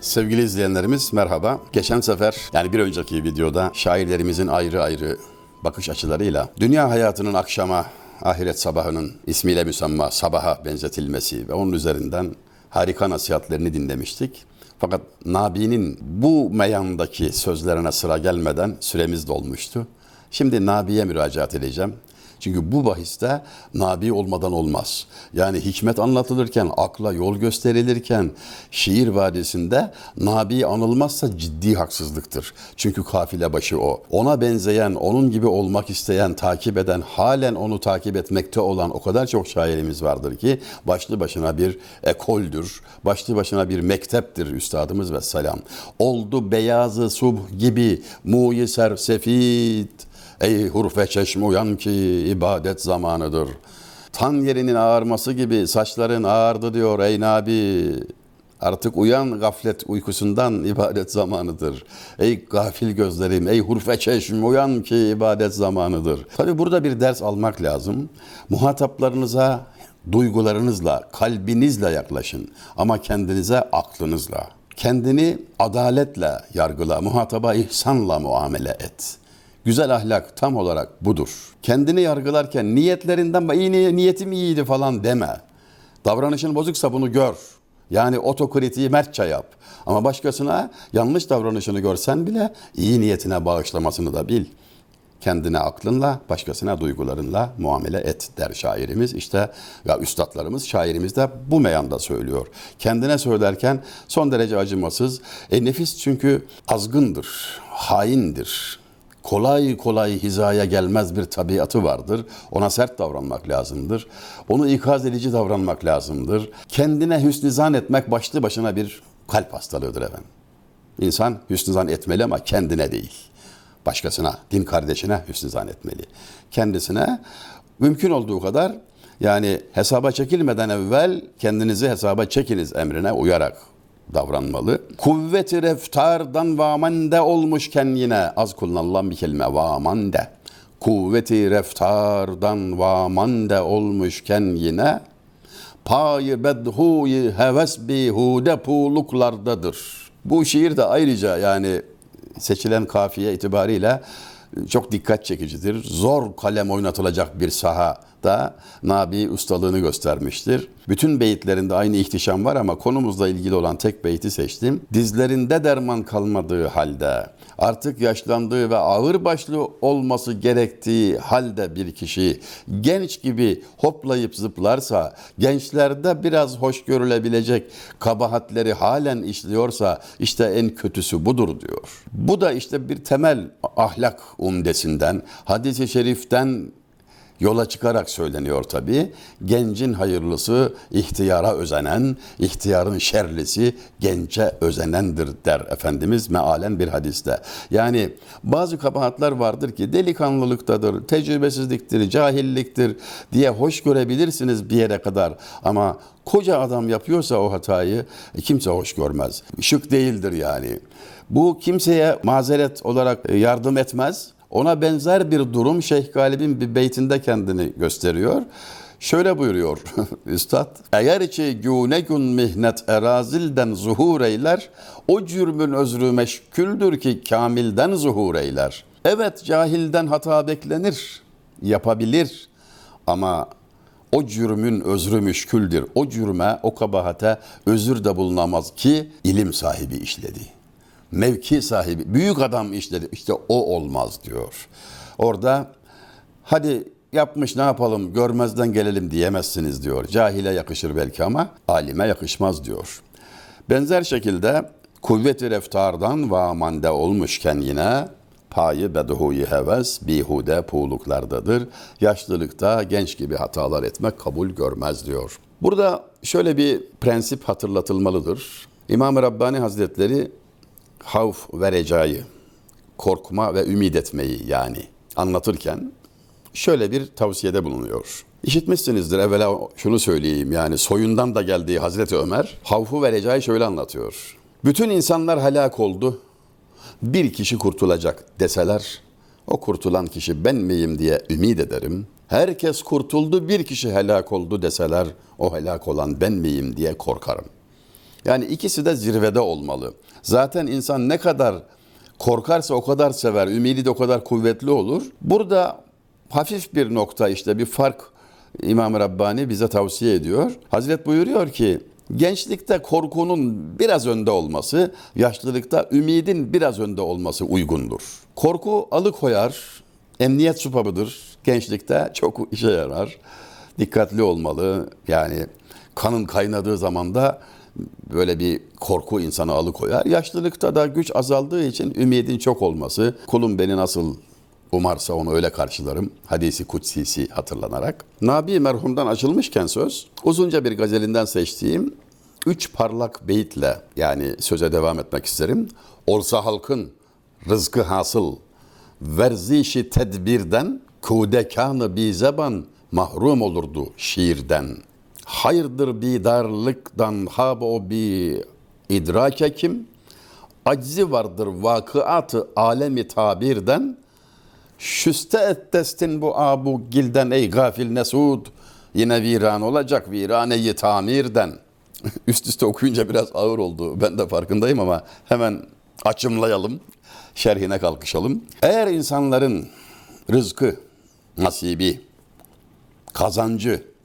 Sevgili izleyenlerimiz merhaba. Geçen sefer yani bir önceki videoda şairlerimizin ayrı ayrı bakış açılarıyla dünya hayatının akşama, ahiret sabahının ismiyle müsemma sabaha benzetilmesi ve onun üzerinden harika nasihatlerini dinlemiştik. Fakat Nabi'nin bu meyandaki sözlerine sıra gelmeden süremiz dolmuştu. Şimdi Nabi'ye müracaat edeceğim. Çünkü bu bahiste Nabi olmadan olmaz. Yani hikmet anlatılırken, akla yol gösterilirken şiir vadisinde Nabi anılmazsa ciddi haksızlıktır. Çünkü kafile başı o. Ona benzeyen, onun gibi olmak isteyen, takip eden, halen onu takip etmekte olan o kadar çok şairimiz vardır ki başlı başına bir ekoldür, başlı başına bir mekteptir üstadımız ve selam. Oldu beyazı subh gibi muyi sersefit, Ey hurfe çeşme uyan ki ibadet zamanıdır. Tan yerinin ağarması gibi saçların ağardı diyor ey Nabi. Artık uyan gaflet uykusundan ibadet zamanıdır. Ey gafil gözlerim, ey hurfe çeşme uyan ki ibadet zamanıdır. Tabi burada bir ders almak lazım. Muhataplarınıza duygularınızla, kalbinizle yaklaşın ama kendinize aklınızla. Kendini adaletle yargıla, muhataba ihsanla muamele et. Güzel ahlak tam olarak budur. Kendini yargılarken niyetlerinden iyi niy- niyetim iyiydi falan deme. Davranışın bozuksa bunu gör. Yani otokritiği mertçe yap. Ama başkasına yanlış davranışını görsen bile iyi niyetine bağışlamasını da bil. Kendine aklınla, başkasına duygularınla muamele et der şairimiz. İşte ya üstadlarımız, şairimiz de bu meyanda söylüyor. Kendine söylerken son derece acımasız. E nefis çünkü azgındır, haindir kolay kolay hizaya gelmez bir tabiatı vardır. Ona sert davranmak lazımdır. Onu ikaz edici davranmak lazımdır. Kendine hüsnü zan etmek başlı başına bir kalp hastalığıdır efendim. İnsan hüsnü zan etmeli ama kendine değil. Başkasına, din kardeşine hüsnü zan etmeli. Kendisine mümkün olduğu kadar yani hesaba çekilmeden evvel kendinizi hesaba çekiniz emrine uyarak davranmalı. Kuvveti reftardan vamande olmuşken yine az kullanılan bir kelime vamande. Kuvveti reftardan vamande olmuşken yine payı bedhuyi heves bihude puluklardadır. Bu şiir de ayrıca yani seçilen kafiye itibariyle çok dikkat çekicidir. Zor kalem oynatılacak bir sahada Nabi ustalığını göstermiştir. Bütün beyitlerinde aynı ihtişam var ama konumuzla ilgili olan tek beyti seçtim. Dizlerinde derman kalmadığı halde, artık yaşlandığı ve ağır başlı olması gerektiği halde bir kişi genç gibi hoplayıp zıplarsa, gençlerde biraz hoş görülebilecek kabahatleri halen işliyorsa işte en kötüsü budur diyor. Bu da işte bir temel ahlak umdesinden, hadisi şeriften yola çıkarak söyleniyor tabi. Gencin hayırlısı ihtiyara özenen, ihtiyarın şerlisi gence özenendir der Efendimiz mealen bir hadiste. Yani bazı kabahatler vardır ki delikanlılıktadır, tecrübesizliktir, cahilliktir diye hoş görebilirsiniz bir yere kadar. Ama koca adam yapıyorsa o hatayı e, kimse hoş görmez. Şık değildir yani. Bu kimseye mazeret olarak yardım etmez. Ona benzer bir durum Şeyh Galip'in bir beytinde kendini gösteriyor. Şöyle buyuruyor Üstad. Eğer ki güne gün mihnet erazilden zuhur eyler, o cürmün özrü meşküldür ki kamilden zuhur eyler. Evet cahilden hata beklenir, yapabilir ama o cürmün özrü müşküldür. O cürme, o kabahate özür de bulunamaz ki ilim sahibi işledi mevki sahibi, büyük adam işledi. İşte o olmaz diyor. Orada hadi yapmış ne yapalım görmezden gelelim diyemezsiniz diyor. Cahile yakışır belki ama alime yakışmaz diyor. Benzer şekilde kuvveti reftardan ve amande olmuşken yine payı beduhuyi heves bihude puğluklardadır. Yaşlılıkta genç gibi hatalar etmek kabul görmez diyor. Burada şöyle bir prensip hatırlatılmalıdır. İmam-ı Rabbani Hazretleri havf ve recayı, korkma ve ümit etmeyi yani anlatırken şöyle bir tavsiyede bulunuyor. İşitmişsinizdir evvela şunu söyleyeyim yani soyundan da geldiği Hazreti Ömer havfu ve recayı şöyle anlatıyor. Bütün insanlar helak oldu. Bir kişi kurtulacak deseler o kurtulan kişi ben miyim diye ümit ederim. Herkes kurtuldu bir kişi helak oldu deseler o helak olan ben miyim diye korkarım. Yani ikisi de zirvede olmalı. Zaten insan ne kadar korkarsa o kadar sever, ümidi de o kadar kuvvetli olur. Burada hafif bir nokta işte bir fark İmam Rabbani bize tavsiye ediyor. Hazret buyuruyor ki gençlikte korkunun biraz önde olması, yaşlılıkta ümidin biraz önde olması uygundur. Korku alıkoyar, emniyet supabıdır. Gençlikte çok işe yarar. Dikkatli olmalı. Yani kanın kaynadığı zaman da böyle bir korku insanı alıkoyar. Yaşlılıkta da güç azaldığı için ümidin çok olması, kulum beni nasıl umarsa onu öyle karşılarım. Hadisi kutsisi hatırlanarak. Nabi merhumdan açılmışken söz, uzunca bir gazelinden seçtiğim üç parlak beyitle yani söze devam etmek isterim. Olsa halkın rızkı hasıl, verzişi tedbirden, kudekanı bi zeban mahrum olurdu şiirden. Hayırdır bi darlıktan hab o bi idrake kim? Aczi vardır vakıatı alemi tabirden. Şüste et destin bu abu gilden ey gafil nesud. Yine viran olacak viraneyi tamirden. Üst üste okuyunca biraz ağır oldu. Ben de farkındayım ama hemen açımlayalım. Şerhine kalkışalım. Eğer insanların rızkı, nasibi, kazancı,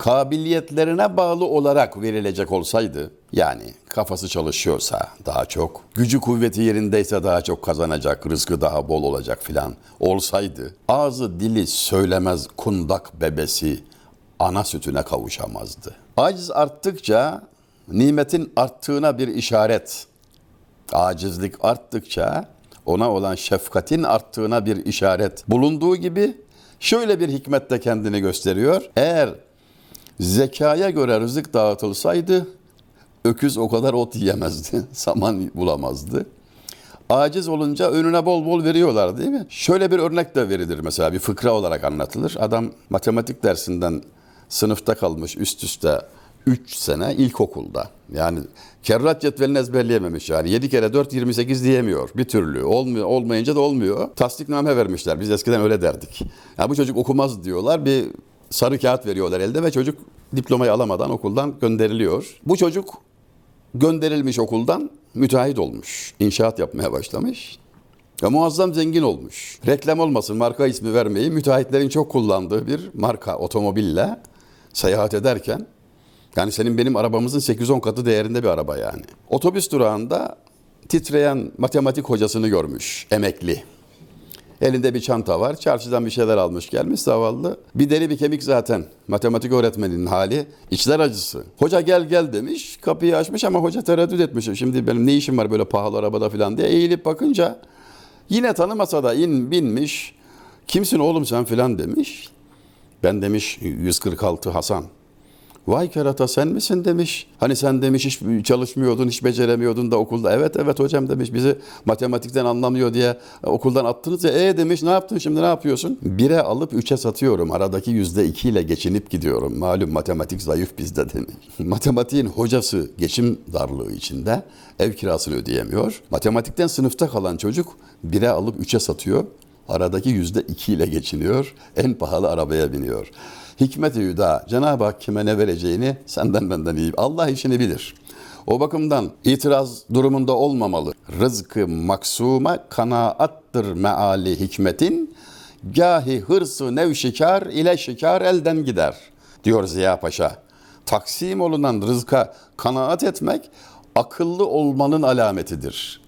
kabiliyetlerine bağlı olarak verilecek olsaydı, yani kafası çalışıyorsa daha çok, gücü kuvveti yerindeyse daha çok kazanacak, rızkı daha bol olacak filan olsaydı, ağzı dili söylemez kundak bebesi ana sütüne kavuşamazdı. Aciz arttıkça nimetin arttığına bir işaret, acizlik arttıkça ona olan şefkatin arttığına bir işaret bulunduğu gibi şöyle bir hikmet de kendini gösteriyor. Eğer zekaya göre rızık dağıtılsaydı öküz o kadar ot yiyemezdi, saman bulamazdı. Aciz olunca önüne bol bol veriyorlar değil mi? Şöyle bir örnek de verilir mesela bir fıkra olarak anlatılır. Adam matematik dersinden sınıfta kalmış üst üste 3 sene ilkokulda. Yani kerrat cetvelini ezberleyememiş yani. 7 kere 4 28 diyemiyor bir türlü. Olmuyor, olmayınca da olmuyor. Tasdikname vermişler. Biz eskiden öyle derdik. Ya bu çocuk okumaz diyorlar. Bir sarı kağıt veriyorlar elde ve çocuk diplomayı alamadan okuldan gönderiliyor. Bu çocuk gönderilmiş okuldan müteahhit olmuş. İnşaat yapmaya başlamış. Ve muazzam zengin olmuş. Reklam olmasın marka ismi vermeyi müteahhitlerin çok kullandığı bir marka otomobille seyahat ederken yani senin benim arabamızın 8-10 katı değerinde bir araba yani. Otobüs durağında titreyen matematik hocasını görmüş, emekli. Elinde bir çanta var, çarşıdan bir şeyler almış gelmiş zavallı. Bir deri bir kemik zaten. Matematik öğretmeninin hali, içler acısı. Hoca gel gel demiş, kapıyı açmış ama hoca tereddüt etmiş. Şimdi benim ne işim var böyle pahalı arabada falan diye eğilip bakınca yine tanımasa da in binmiş. Kimsin oğlum sen filan demiş. Ben demiş 146 Hasan. Vay kerata sen misin demiş. Hani sen demiş hiç çalışmıyordun, hiç beceremiyordun da okulda. Evet evet hocam demiş bizi matematikten anlamıyor diye okuldan attınız ya. E demiş ne yaptın şimdi ne yapıyorsun? Bire alıp üçe satıyorum. Aradaki yüzde iki ile geçinip gidiyorum. Malum matematik zayıf bizde demiş. Matematiğin hocası geçim darlığı içinde ev kirasını ödeyemiyor. Matematikten sınıfta kalan çocuk bire alıp üçe satıyor. Aradaki yüzde iki ile geçiniyor. En pahalı arabaya biniyor. Hikmet-i Hüda Cenab-ı Hak kime ne vereceğini senden benden iyi. Allah işini bilir. O bakımdan itiraz durumunda olmamalı. Rızkı maksuma kanaattır meali hikmetin. Gahi hırsı nevşikar ile şikar elden gider diyor Ziya Paşa. Taksim olunan rızka kanaat etmek akıllı olmanın alametidir.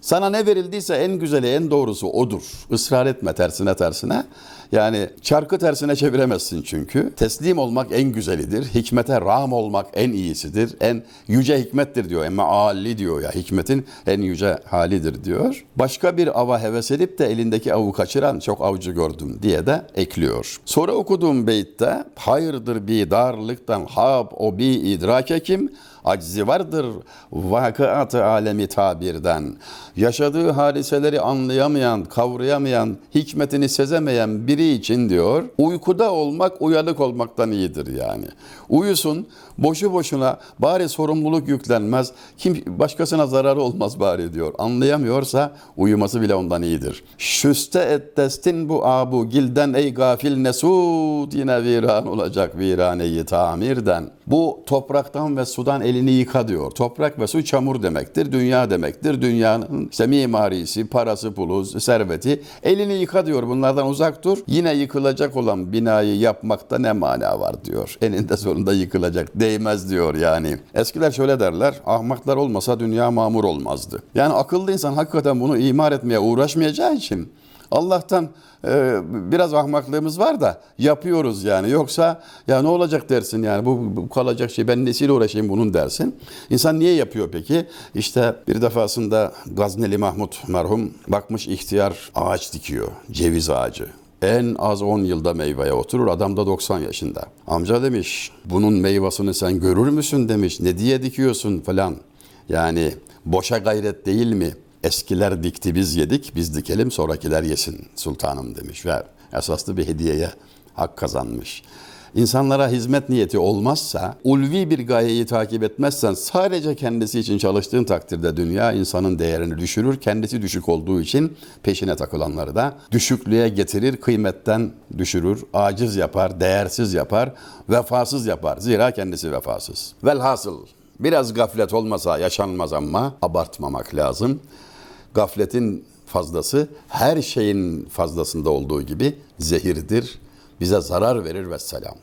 Sana ne verildiyse en güzeli, en doğrusu odur. Israr etme tersine tersine. Yani çarkı tersine çeviremezsin çünkü. Teslim olmak en güzelidir. Hikmete ram olmak en iyisidir. En yüce hikmettir diyor. Ama ali diyor ya. Hikmetin en yüce halidir diyor. Başka bir ava heves edip de elindeki avı kaçıran çok avcı gördüm diye de ekliyor. Sonra okuduğum beytte hayırdır bir darlıktan hab o bir idrake kim aczi vardır vakıat alemi tabirden. Yaşadığı hadiseleri anlayamayan, kavrayamayan, hikmetini sezemeyen biri için diyor, uykuda olmak uyanık olmaktan iyidir yani. Uyusun, boşu boşuna bari sorumluluk yüklenmez, kim başkasına zararı olmaz bari diyor. Anlayamıyorsa uyuması bile ondan iyidir. Şüste et destin bu abu gilden ey gafil nesud yine viran olacak viraneyi tamirden. Bu topraktan ve sudan elini yıka diyor. Toprak ve su çamur demektir, dünya demektir. Dünyanın işte mimarisi, parası, pulu, serveti elini yıka diyor. Bunlardan uzak dur. Yine yıkılacak olan binayı yapmakta ne mana var diyor. Eninde sonunda yıkılacak. Değmez diyor yani. Eskiler şöyle derler. Ahmaklar olmasa dünya mamur olmazdı. Yani akıllı insan hakikaten bunu imar etmeye uğraşmayacağı için Allah'tan e, biraz ahmaklığımız var da yapıyoruz yani. Yoksa ya ne olacak dersin yani bu, bu kalacak şey ben nesiyle uğraşayım bunun dersin. İnsan niye yapıyor peki? İşte bir defasında Gazneli Mahmut merhum bakmış ihtiyar ağaç dikiyor. Ceviz ağacı. En az 10 yılda meyveye oturur. Adam da 90 yaşında. Amca demiş bunun meyvasını sen görür müsün demiş. Ne diye dikiyorsun falan. Yani boşa gayret değil mi? Eskiler dikti biz yedik, biz dikelim sonrakiler yesin sultanım demiş ve esaslı bir hediyeye hak kazanmış. İnsanlara hizmet niyeti olmazsa, ulvi bir gayeyi takip etmezsen sadece kendisi için çalıştığın takdirde dünya insanın değerini düşürür. Kendisi düşük olduğu için peşine takılanları da düşüklüğe getirir, kıymetten düşürür, aciz yapar, değersiz yapar, vefasız yapar. Zira kendisi vefasız. Velhasıl biraz gaflet olmasa yaşanmaz ama abartmamak lazım. Gafletin fazlası her şeyin fazlasında olduğu gibi zehirdir. Bize zarar verir ve selam.